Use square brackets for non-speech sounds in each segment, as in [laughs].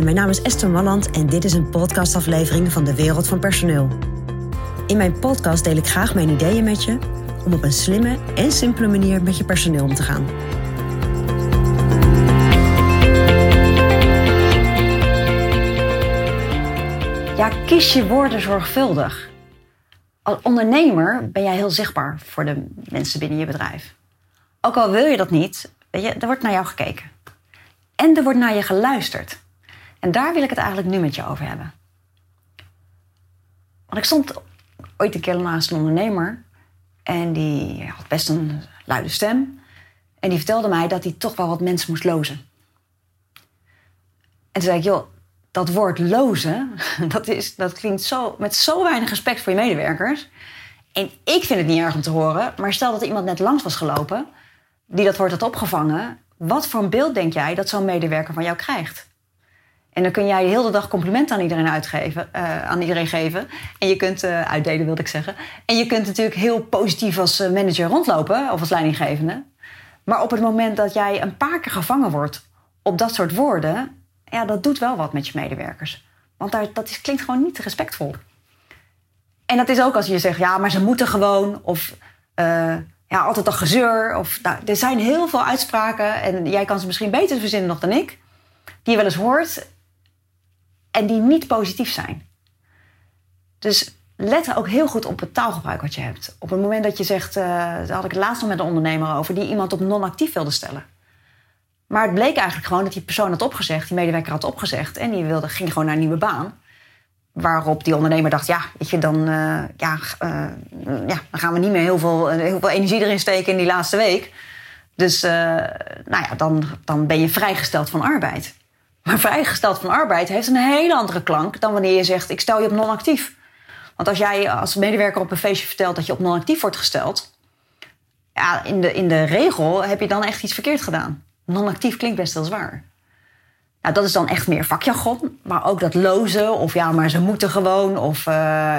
Mijn naam is Esther Malland en dit is een podcastaflevering van de Wereld van Personeel. In mijn podcast deel ik graag mijn ideeën met je om op een slimme en simpele manier met je personeel om te gaan. Ja, kies je woorden zorgvuldig. Als ondernemer ben jij heel zichtbaar voor de mensen binnen je bedrijf. Ook al wil je dat niet, weet je, er wordt naar jou gekeken. En er wordt naar je geluisterd. En daar wil ik het eigenlijk nu met je over hebben. Want ik stond ooit een keer naast een ondernemer. En die had best een luide stem. En die vertelde mij dat hij toch wel wat mensen moest lozen. En toen zei ik, joh, dat woord lozen, [laughs] dat, is, dat klinkt zo, met zo weinig respect voor je medewerkers. En ik vind het niet erg om te horen, maar stel dat er iemand net langs was gelopen, die dat woord had opgevangen, wat voor een beeld denk jij dat zo'n medewerker van jou krijgt? En dan kun jij de hele dag complimenten aan iedereen, uitgeven, uh, aan iedereen geven. En je kunt, uh, uitdelen wilde ik zeggen. En je kunt natuurlijk heel positief als eh, manager rondlopen of als leidinggevende. Maar op het moment dat jij een paar keer gevangen wordt op dat soort woorden, ja, dat doet wel wat met je medewerkers. Want daar, dat is, klinkt gewoon niet respectvol. En dat is ook als je zegt, ja, maar ze moeten gewoon. Of ja, altijd al gezeur. Of, nou, er zijn heel veel uitspraken. En jij kan ze misschien beter verzinnen nog dan ik. Die je wel eens hoort en die niet positief zijn. Dus let ook heel goed op het taalgebruik wat je hebt. Op het moment dat je zegt, uh, daar had ik het laatst nog met een ondernemer over, die iemand op non-actief wilde stellen. Maar het bleek eigenlijk gewoon dat die persoon had opgezegd, die medewerker had opgezegd en die wilde, ging gewoon naar een nieuwe baan. Waarop die ondernemer dacht, ja, weet je, dan, uh, ja, uh, ja, dan gaan we niet meer heel veel, heel veel energie erin steken in die laatste week. Dus nou ja, dan, dan ben je vrijgesteld van arbeid. Maar vrijgesteld van arbeid heeft een hele andere klank dan wanneer je zegt: ik stel je op non-actief. Want als jij als medewerker op een feestje vertelt dat je op non-actief wordt gesteld, ja, in, de, in de regel heb je dan echt iets verkeerd gedaan. Non-actief klinkt best wel zwaar. Nou, dat is dan echt meer vakjargon. Maar ook dat lozen, of ja, maar ze moeten gewoon, of uh,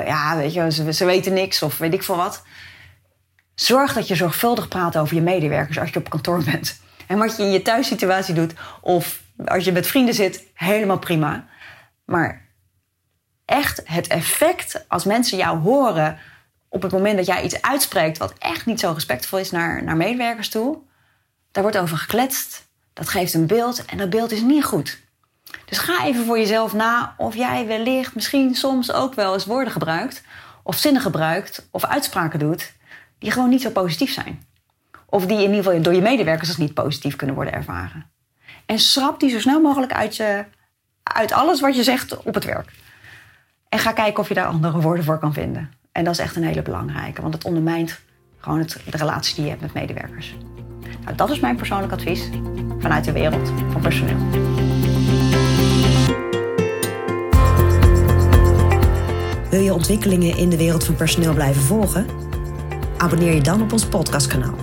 ja, weet je, ze, ze weten niks, of weet ik veel wat. Zorg dat je zorgvuldig praat over je medewerkers als je op kantoor bent. En wat je in je thuissituatie doet, of als je met vrienden zit, helemaal prima. Maar echt het effect als mensen jou horen op het moment dat jij iets uitspreekt wat echt niet zo respectvol is naar, naar medewerkers toe, daar wordt over gekletst. Dat geeft een beeld en dat beeld is niet goed. Dus ga even voor jezelf na of jij wellicht misschien soms ook wel eens woorden gebruikt, of zinnen gebruikt, of uitspraken doet die gewoon niet zo positief zijn. Of die in ieder geval door je medewerkers als niet positief kunnen worden ervaren. En schrap die zo snel mogelijk uit, je, uit alles wat je zegt op het werk. En ga kijken of je daar andere woorden voor kan vinden. En dat is echt een hele belangrijke, want het ondermijnt gewoon het, de relatie die je hebt met medewerkers. Nou, dat is mijn persoonlijk advies vanuit de wereld van personeel. Wil je ontwikkelingen in de wereld van personeel blijven volgen? Abonneer je dan op ons podcastkanaal.